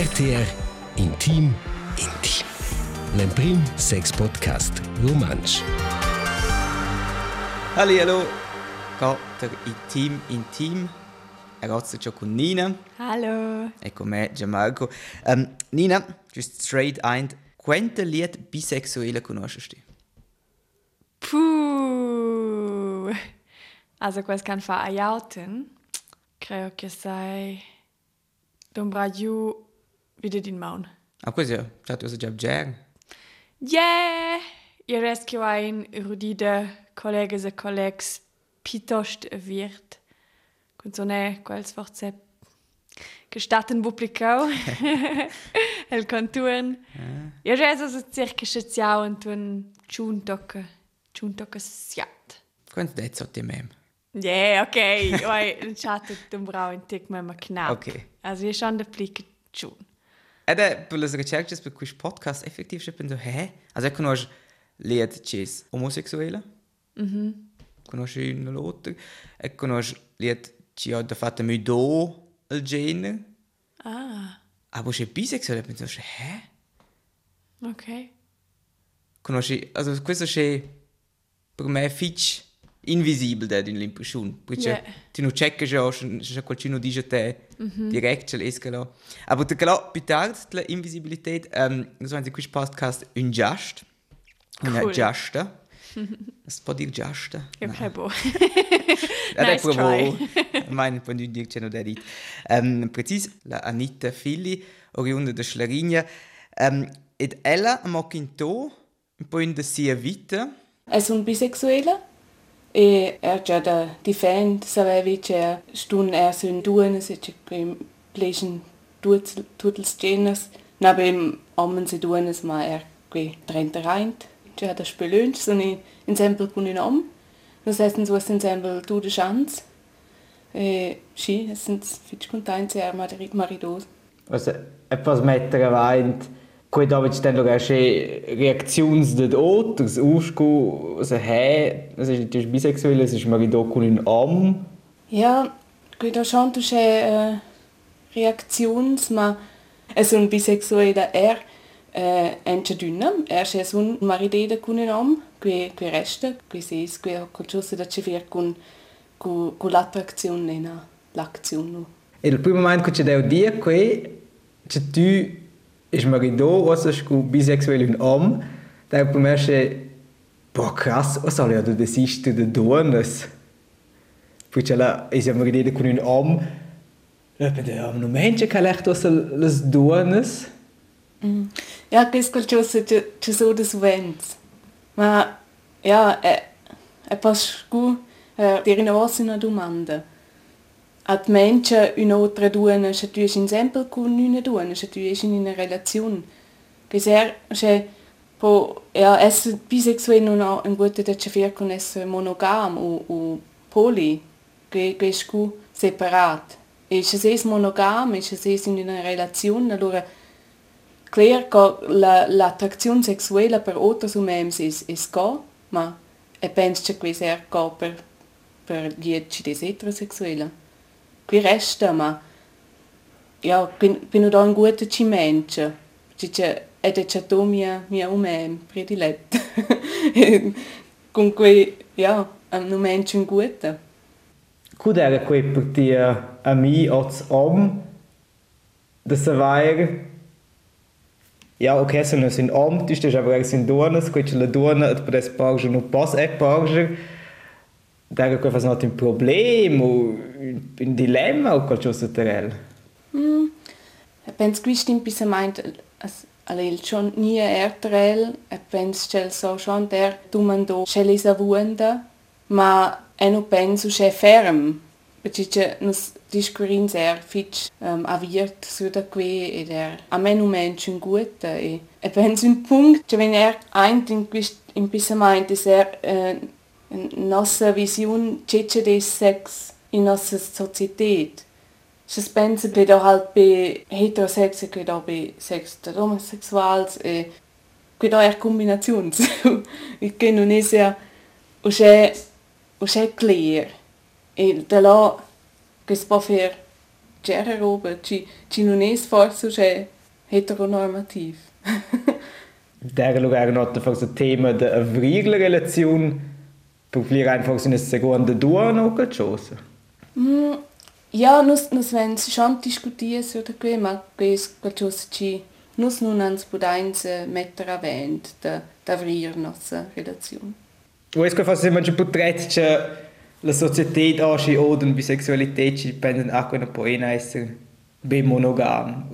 RTR Intim Intim. L'Emprim Sex Podcast Romansch. Hallo, hallo. Geht der Intim Intim. Ragazzi già con Nina Hallo. e con me Gianmarco. Um, Nina, just straight ein, quante lied bisexuelle conosci? Puh. Also, quasi kann fa aiauten. Creo che sei. Dombra giù wieder din maun. Ah, questo è già tu già già. Yeah! Ihr rescue ein erudide Kollegen e Kollegs pitost wird. Und so ne, quels forse gestatten publicau. El conturen. Ja, ja, so so circa schaziau und tun giuntocca. Giuntocca siat. Quante dezzo ti mem? Yeah, okay. Oi, in chat dum brau in tic mit knapp. Okay. Also wir schon de Plicke schon. Ed è per le ricerche per questo podcast effettiv ich penso, hä? Also ich conosco lied cis omosessuelle. Mhm. Conosci un l'altro. E conosco lied ci ha da fatto mi do il genere. Ah, Aber c'è bisexuelle, penso, hä? okay. Conosci, also questo c'è per me fitch invisibile da in l'impressione. Perché Yeah. ti non checca già, se qualcuno dice te direkt c'è l'escalo. Aber da klar, più tardi la invisibilità, ähm, so sie questo podcast un just. Una Cool. giasta. Si può dire giasta? Okay, boh. Ja, Nice provo. Meine von dir c'è da dit. Ähm, precis, la Anita Filli, oriunda da Schlarinia. Ähm, ed ella mag in to, un po' in da sia vita. È un bisexuella e er già da difend sapevi che stun er sun duen se che quem pleschen tutels genes na beim ommen se duen ma er que trenta reint già da spelönt so ni in sempel kun in om. Das heißt so in sempel du de chance e schi es sind fitch content er madrid maridos Also, etwas mettere weint, da wird dann noch eine Reaktions des Oters ausgehen, also, hä, es ist natürlich bisexuell, es ist Maridoku in Am. Ja, guida schon tu c'è uh, reactions, ma è un bisexuella er ence dünna, er c'è un marideda un om, qui resta, qui si is, qui ho qualcosa da ci vir con con con l'attrazione l'azione. Il primo momento che ci devo dire qui, che tu ist Marido, also ist bisexuell in Am, da per me è, boah krass, was soll ja du das ist du da Dones? Perché la è ja Marido con un Am, e per te, non Menschen che leicht was las Dones. Ja, qualcosa che ci sono des vents. Ma ja, è è pas scu uh, dir in una domanda. At mensa un'altra donna, se tu in sempre con una donna, se in una relazione. Che se po, ja, essere bisexuell non ha un gusto da ci con essere monogam o, o poli, che, che separat. E se sei monogam, e se sei in una relazione, allora Claire che la, l'attrazione sessuale per altri umani è, è sca, ma e penso che questo è per, per gli eterosessuali. Qui resta, ma ja, bin, bin da un guter mensch. Dice, ed è già tu mia, mia umem prediletta. Con cui, ja, un mensch un guter. Cum era qui per ti a mi als Am, da savoir, ja, ok, se non sin Am, tu stai aber sin Donas, qui c'è la dona, et per es parge non pas e parge, da era qualcosa not un problem, o un dilemma, o qualcosa terrell. E penso que isto impisa meint, alle schon nie ertrel, e penso che so schon der domando che le savunda, ma e no penso che ferm, perché che nos discurin ser fitch um, aviert su da qui ed er a me no mensch un gute e, e penso un punct, che wenn er eint in quist impisa meint, is er uh, nostra vision cece des sex in nostra societet. Se pensa che da halt be heterosex che da be sex da homosexuals e che da er combinazions. e che non è sia o c'è o c'è clear. E da là che si può fare c'era roba, ci, ci non è forse c'è heteronormativ. Der lugar nota forse tema da avrir la relazione flir einfach in dua no qualcosa. Mm, ja, nus, nus wenn schon diskutieren sobre que, ma ques qualcosa ci nus non ans podains metter avent da, da avrir nostra relazione. O es que forse manche potretche la societät aschi oder bisexualität ci dipenden anche un po' in essere ben monogam.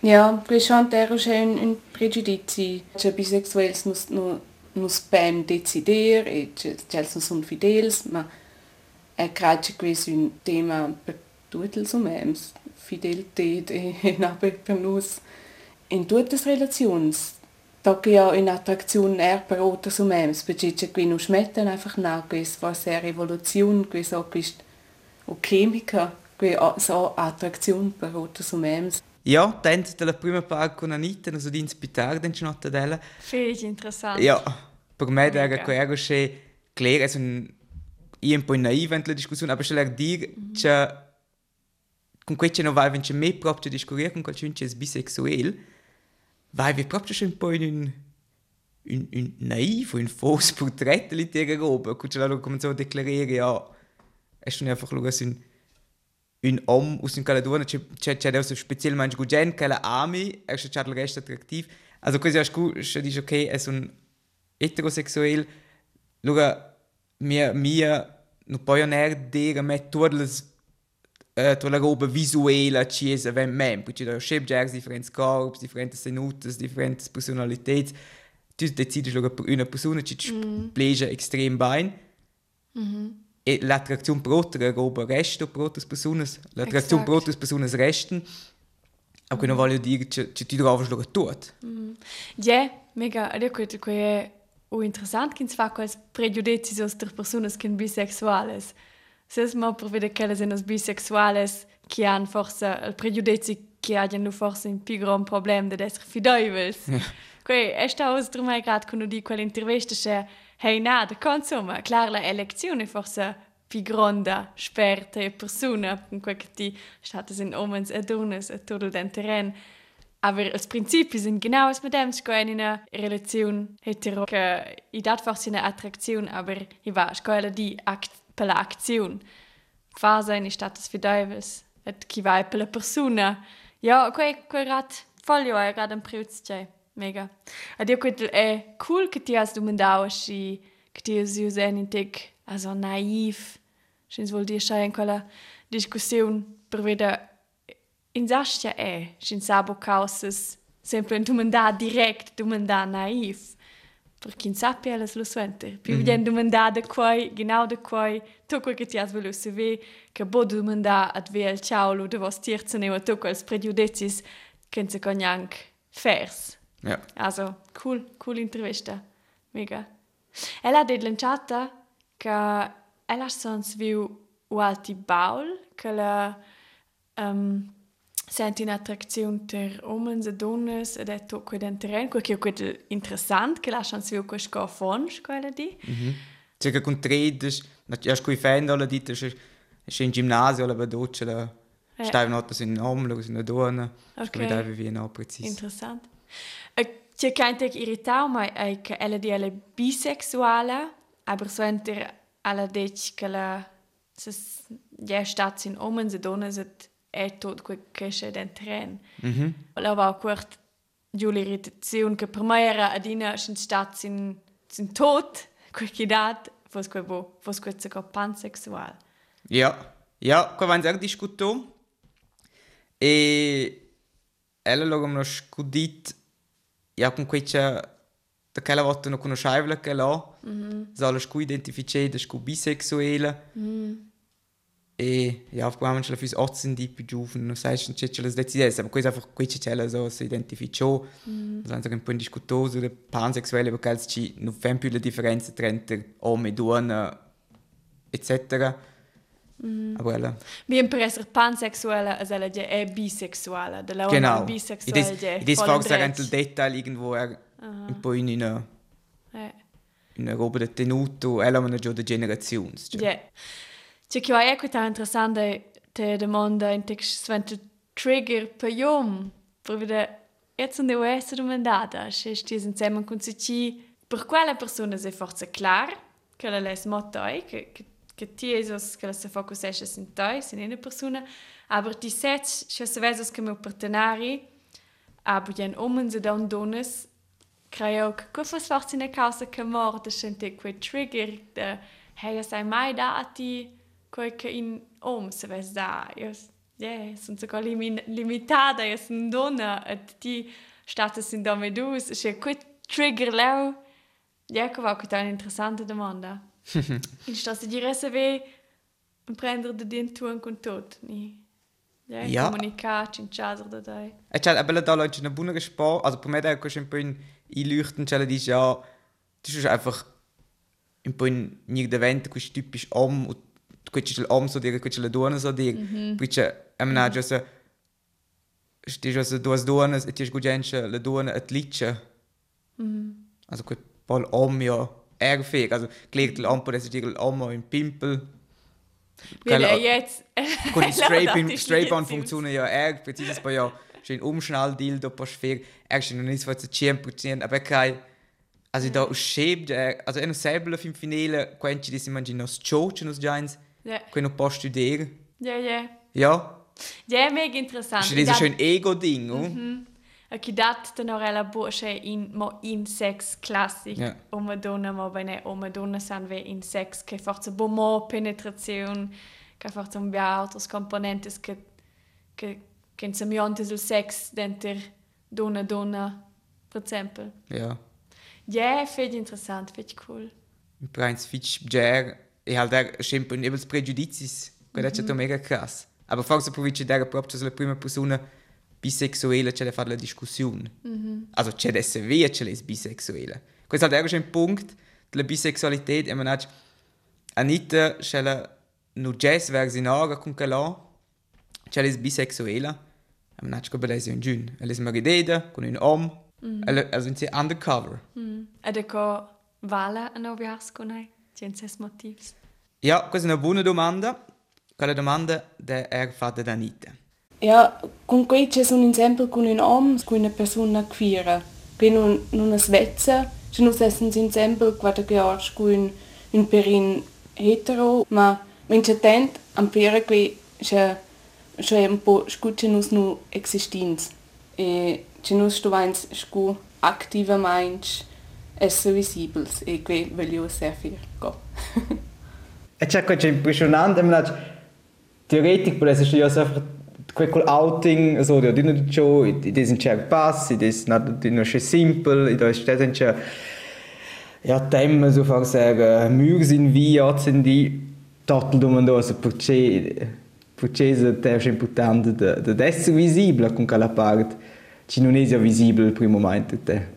Ja, era c'è un, un pregiudizi, c'è bisexuels nus, nu, nus pem decider e c'è non sono fidels, ma è credo che è un tema per tutti els umems, fidelitat e, e nabe per nus in tutte le relazioni. Tocca ja in Attraktion er per otras umems, perché c'è qui non smetten einfach na, che war sehr Evolution, che so quist o chimica, che so Attraktion per otras umems. Ja, dann la prima parte con Anita, also di inspitar den schnotto della. Feliz interessant. Ja, per me era quello che claro, also io un po' naiva nella discussione, aber schon dir, che con questo non vai vince me proprio discutere con qualcuno che è bisexuell, vai vi proprio schon un po' in un un, un naiv, un falso portrait di te roba, che la cominciamo a declarare, ja, è schon einfach lo un un om aus dem Caledona c'è c'è c'è adesso specialmente gugen che la ami è c'è il resto attrattiv. Also così è scu c'è dice ok è un eterosexuell allora mia mia non puoi non dire me le uh, tutta la roba visuale ci è ben mem perché da scheb jazz differenti corpi differenti tenute differenti personalità tu decidi allora per una persona ci mm. piace extrem bene. Mm -hmm. e l'attrazione per altre roba resta per altre persone, l'attrazione per altre persone resta, aber mm. non voglio dire che, che ti trovi lo tutto. Mm. Ja, mega, io credo che è o interessant che si fa quels pregiudizi sulle persone che sono bisessuali. Se ma per vedere che sono bisessuali che hanno forse il pregiudizi che hanno forse un più grande problema di essere fidevoli. Quei, è stato drum mai grad quando di quell'intervista c'è Hej, na, da insomma, klar, la elezione forse più grande sperta e persona, con quel che ti state in omens e donnes e tutto il terreno. Aber als Prinzip sind genau as mit dem in einer Relation hetero che i dat forse eine Attraktion, aber i va scoela di act per la Aktion. Fase in status fideves et chi vai per la persona. Ja, quei quei rat foglio è grad un preuzce. Mega. Ed io credo è cool che ti hai domandato se che ti hai usato in te also naiv. Scins vuol dire che in quella discussione per vedere in sascia è, scins sabo causas sempre un domandato direct, domandato naiv. Per chi sappia, lo suente. Più mm -hmm. domandato da quai, genau da quai, tu quel che ti hai voluto sapere, che bo domandato ad via il ciao, da vos tirzane o tu quels pregiudicis, che non si cognanc fers. Ja. Also, cool, cool intervista. Mega. Ella ha lanciata che ella sons viu u alti baul, che la um, senti un'attrazione per uomini e donne ed è tutto in terreno, quel che è interessante, che la sons viu questo scafon, quella di. Mhm. Cioè che con tre, ja, scu i fan alla dita, c'è in ginnasio, la vedoce, la stai notte in uomo, in donna, okay. wie no preciso. Interessant. C'è gente che irrita ma è che ella di è bisexuale, aber so enter alla dec che la se ja stat in omen se donne se è tot quel che c'è dentro. Mhm. Mm la va quart giù l'irritazione che per me era adina sin stat in sin tot quel che dat fos quel bo fos quel se pansexual. Ja, ja, qua vanno a discutere e ella lo come scudit ja con questa da quella volta non conoscevo che là mm sono scu identificare scu bisexuelle mm. e ja probabilmente ce la fis otzen di più giovane non sai se ce la decidere ma questo einfach questa ce la so si identificò mm. sono un po' discutoso le pansexuelle perché ci non fanno più la differenza tra uomo e donna eccetera Mm. Aber ella. Bien per essere pansexuelle, als ella è bisexuelle. De la genau. bisexuelle è It is forse anche il dettaglio irgendwo er un po' in una eh. in una roba di tenuto, ella è una già di generazioni. Ja. C'è che è questa interessante te domanda in text svente trigger per iom, per vedere jetzt non devo essere domandata, se stis insieme con ci per quella persona è forse clar, che la les che, che ti esos, che la se focusesce in toi, in una persona, aber ti sets, se se vesos che mio partenari, aber jen omen se don dones, creo che cosa forse in causa che morte sente quei trigger, de, hey, sai mai dati, quel che in om se ves da, io yeah, sunt sogar limin limitada, io sunt donna, et ti status in dome dus, se quel trigger leu, ja, che va questa è un'interessante domanda. in sta se dire se ve prendere de din tu con tot, ni. Ja, Ja. comunicare, cinciare da. Dai. E cioè, aber da Leute eine buona Sport, also per me da kannst du ein bisschen einleuchten, cioè dici ja, das ist einfach ein bisschen nicht der Event, du typisch om, und du kannst el om so dire, kannst le duone so dire, perché am na già se sti già se duas duones e ti sgugenche le duone et licce. Also quel pol om ja erfähig, also klickt po das dire om in pimpel. Weil er jetzt... Con il Laura, strap-in die strap Schnitzel. funziona ja erg, poi ja, schön umschnall dildo po sfer, erg schön nicht was zu 100%, aber kein also da schäbt also er selber im Finale, quanti di si mangi nos choche nos giants, Ja, quello po studiere. ja, ja. Ja, Ja, mega interessant. ist das schön ego ding, oh? Che dat den orella bursche in mo in sex classic Ja. o Madonna mo bene o Madonna san ve in sex che forse bo mo penetrazione che forse un bia altros componentes che che che in semiontes il sex denter donna donna per esempio. Ja. Ja, finde interessant, finde cool. Im Preis fitch ger e halt er schön ein ebels prejudicis, quello è stato mega krass. Aber forse provincia der proprio la prima persona bisexuelle c'è da fare la discussione. Also c'è da essere c'è le bisexuelle. Questo è un punto della bisexualità e man hat Anita c'è la nu jazz versi naga con che là c'è le bisexuelle. E man hat come lei un giun. E le smarideda con un om. Also in undercover. Ed ecco vala a novi asconai, senza motivs. Ja, questa è una buona domanda. Quella domanda da è fatta da Anita. Ja, con quei c'è un esempio con un uomo, con una persona queer. Che non, non è svezza, c'è un esempio quando che ha con un, perin hetero, ma wenn c'è tent, am pere che c'è c'è un po' scucce nus nu existenz. E c'è nus sto vains scu aktiva mainch essere visibels e che voglio sehr viel go. E c'è quel impressionante, ma teoretisch, per essere io einfach quel outing, so, di non ciò, di un certo passo, di non c'è simple, di ist das ein ja, Themen, so far sagen, Mühe sind wie, ja, sind die Tattel, du man da, also, perché, perché è importante di essere visibile con quella parte, ci non è visibile il primo momento. Te.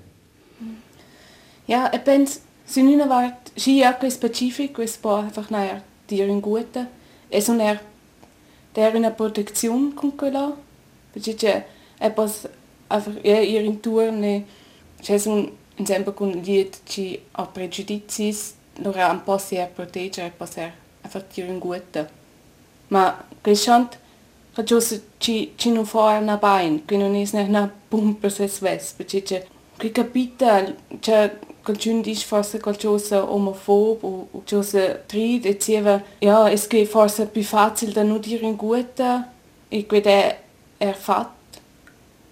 Ja, ich penso, se non è sì anche specifico, es può einfach naja, dire in gute. E sono er der una protezione con quella. Perché c'è e pos einfach ja, ihr in turne c'è un esempio con lied ci ha pregiudizi, loro un po' si è proteggere, può ser einfach dire in gute. Ma che schant Raggiunse ci, ci non fa una bain, che non è una pompa se sves, perché c'è che capita, c'è dice forse qualcosa omofob o qualcosa trid diceva, ja, es che forse è più facile da non dire in gutta e che è fatto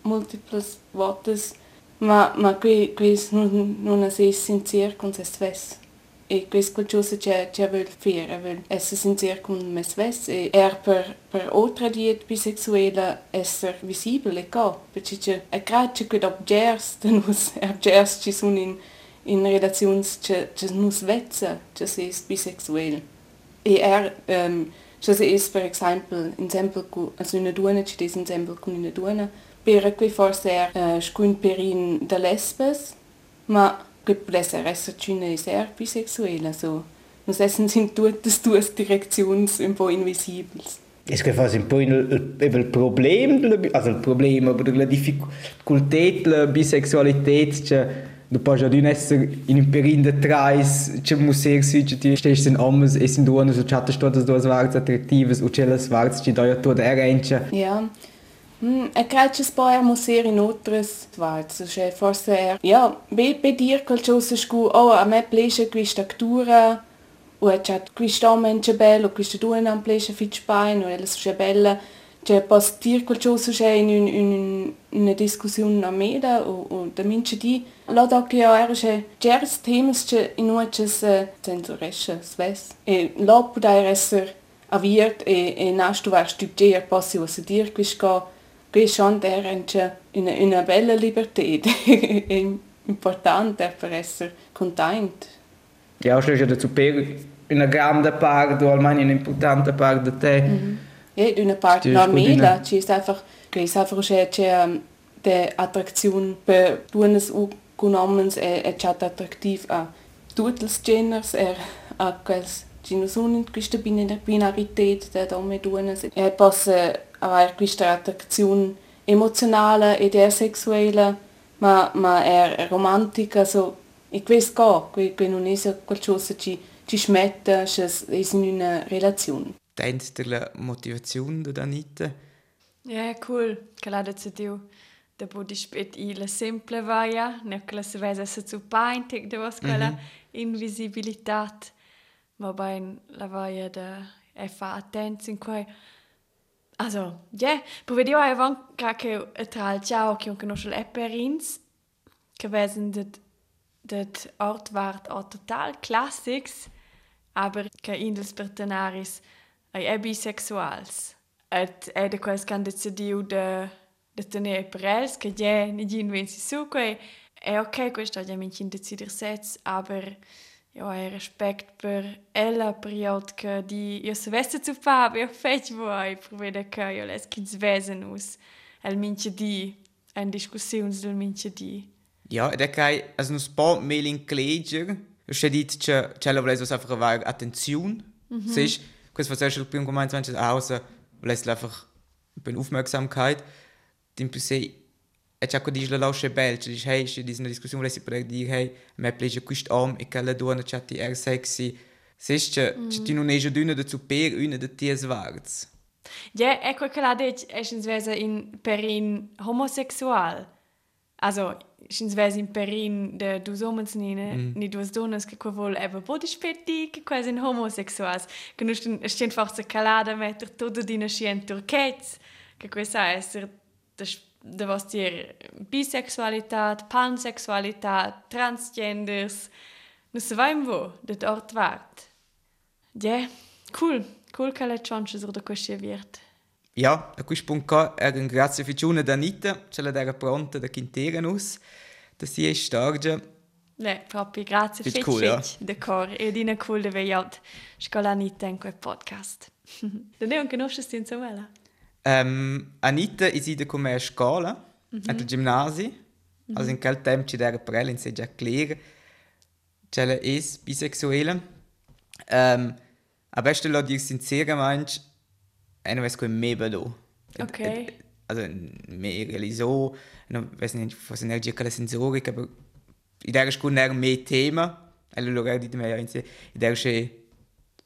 multiples votes, ma, ma que, que non, non è sincero con se sves. E questo qualcosa c'è, c'è vuol fare, vuol essere sincero con me stesso e er per, per oltre di bisexuelle essere visibile, perché c'è, è grazie che obgers, da nus, obgers ci sono in, in relazioni c'è, c'è nus vezza, c'è se è bisexuell. E er, um, c'è se è per esempio, in esempio, cu, also una donna, c'è des esempio con una donna, per cui forse er, uh, scun perin da lesbes, ma che può essere una essere bisexuelle, also, nus essen sind tutte due direzioni un po' invisibili. Es che fa un po' il, il, il problem, della bi- also il problema, aber la difficoltà della bisexualità, cioè, Du puoi già non essere in di treis, c'è un museo che ti stessi in Ommes e sind duas, so chatte todas duas varts attraktivas, o c'è las varts che da toda erencha. Ja. Mm, e calcio poi a museo in outras varts, cioè forse er, ja, be be dir qualcosa scu, oh, a me piace questa actura, o è chat questa mente bello, questa due non piace fitch pain, o è la bella, posso dire qualcosa c'è in, in, in una discussione a me da o, o da mince di la da che era c'è certi temi che in noi c'è censuresce sves e la può essere avviert e e nasto var studier possi o se dir quisco che schon der in una bella libertà è importante per essere contento Ja, schau dazu per una grande parte o almeno un'importante parte di te. Mm -hmm. Ja, d'una part Stia normala, ci è einfach, che è einfach c'è c'è de attraktion buonas economens è è chat attraktiv a tutti els geners er a quels ci non sono in questa binarität der dome duonas e possa avere questa attraktion emozionale ed è sexuelle ma ma è romantica so e questo qua que non è qualcosa ci ci smette che è in una relazione Der Motivation da Anita? Ja, cool. Calada zu dir. Da bude spät la simple vaia, ne che la se vese se zu pain tek de was quella Mhm. invisibilitat. Ma bein la vaia da e fa attenz in quai. Also, ja, po vedio ai van che tra ciao che un conosce l'Eperins, che det det Ort wart auch total classics, aber che indels pertenaris ai e bisexuals. Et è de quels can decidiu de de tenere per els che ja ni gin ven si su quei è ok questo ja min chin decidir sets aber ja hai respect per ella period che di io se veste zu fa io fetch voi provede che io les kids vesen us el minche di en discussions del minche di Ja, ed è che also un po' meglio in Kleger, c'è dit che c'è la volesse einfach avere attenzione. Mhm. Siehst, questo was erst beim gemeint wenn außer lässt einfach bin Aufmerksamkeit. Più sei e c'è così la lascia bel, cioè dice hey, c'è di una discussione volessi poter dire hey, me piace questo uomo e che la donna c'è ti è sexy. Siehst, c'è c'è ti non è già d'una dazu per una da ti svarts. Ja, ecco che la dic, escens vese in perin homosexual. Also, escens vese in perin de dus homens ni, mm. ni dus donnes che qua vol eba bodi spetti che qua sind homosexuals. Che nu sten, sten forse calada metter tutto dina scien turchets. Che questa esser de, de vostir bisexualitat, pansexualitat, transgenders. Nu se vaim vo, det ort vart. Ja, cool. Cool che le chance sur de questa viert. Ja, a questo punto è un grazie ficcione da Anita, ce la era pronta da Quinteranus, da si è stargia. Ne, proprio grazie Fitch cool, ja. fitch decor e dina cool de veiaut scolanita in quel podcast. Da ne un conoscesti insomma. Um, Anita è sida come a scuola, mm -hmm. al ginnasio, mm -hmm. also in quel tempo ci era per ella, in se già clear, c'è la es bisexuelle. Um, a beste lo dir sincera manch, e non vedo come me bello. Ok. Also, me realizzo, non vedo nicht, forse energia che la sensorica, aber in der Stunde era mehr Thema, e lo loro dite me, in se, in der c'è,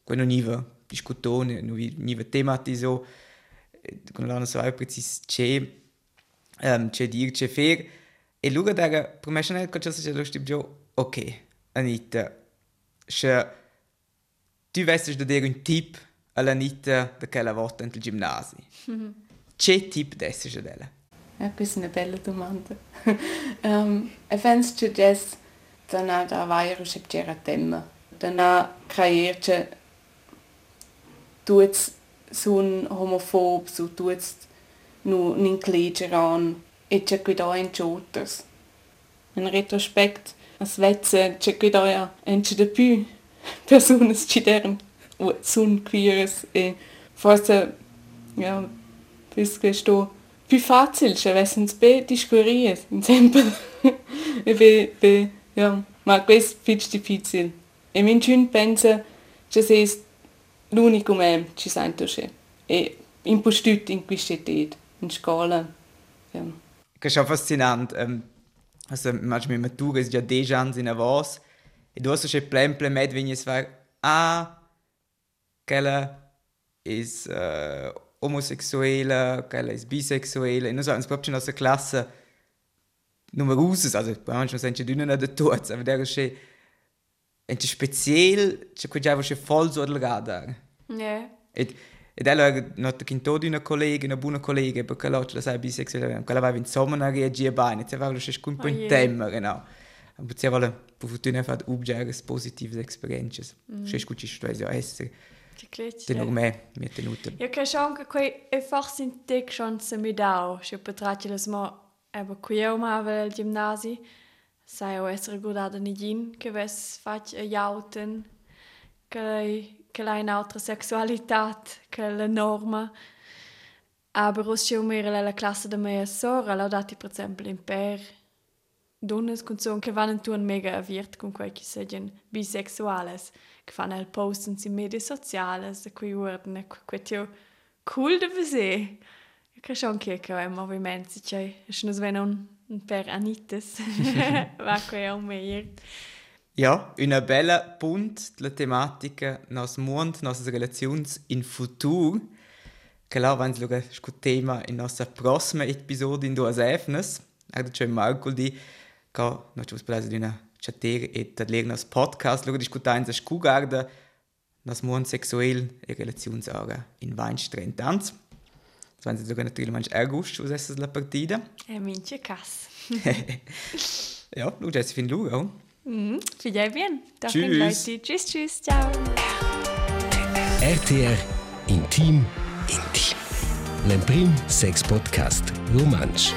quello niva, discutone, niva tematizzo, con la non so precis c'è, um, c'è dir, c'è fer, e loro era, per me c'è qualcosa che lo stip giù, ok, Anita, c'è, tu vesti da dire un tip all'Anita da quella volta nel ginnasio. C'è tip dessi da della? Ja, questa è una bella domanda. um, e penso che adesso dann ha da vairo se c'era tema. Dann ha creierce tuts sun homophob, su tuts nu n'inclegeran e c'è qui da in cioters. In retrospect, as vezze c'è qui da ja ence de più personas ci deren sun queeres e forse ja, bis questo più facile, cioè avessero be discurie, sempre. e be, be, ja, ma questo è più difficile. E min cun pensa che sei l'unico mem ci sento che. E impostut in età, in scuola. Ja. Das ist schon faszinant. Ähm, Also, manchmal mit Matura ist ja 10 anni in avos. E tu c'è plan plan med vigni es fare, ah, quella ist äh, homosexuelle, quella ist bisexuelle. E noi siamo proprio in nostra classe numerose, also manchmal sind die nicht da tot, aber der ist schon ein speziell, c'è quel già voll so delgada. Ja. Ed, ed allora nota che in todo una collega, una buona collega, perché l'altra la sai bisexuelle, quella aveva insomma reagia bene, se aveva schon un po' in tema, genau. Aber sie wollen per fortuna fat ubgeres positive experiences. Mm. C'è scucci ja essere. Die Klitsch. Den noch mehr mit den Noten. Ja, che schon che quei einfach sind dick chance mi dau. Che potratje les mo aber qui o ma vel gimnasi. Sai o essere gudada ni gin che ves fac jauten che che in altra sexualitat che la norma. Aber che umere la classe de mia sora, la dati per esempio in per donnes con son che vanno tu mega aviert con quei che seien bisexuales che fanno il posten in medie sociales da cui ordine quei tio cool da vese che schon che che è movimento c'è è non svena un, un per anites va quei un meglio Ja, una bella punt la tematica nos mond, nos relazions in futur. Che là vans luga sco tema in nostra prossima episode in duas efnes. Ecco c'è Marco di che non ci spesa di una chattere e da ler nos podcast luga discutare in scu garda nos mond sexuell e relazions ora in 20 30 ans. Vans luga natürlich manch august, was es la partida. e mince cas ja, lu jetzt fin luga. Oh? mm, figlia bien Doch, Tschüss. Leute. tschüss tschüss ciao RTR Intim Intim. L'Emprim Sex Podcast Romansch.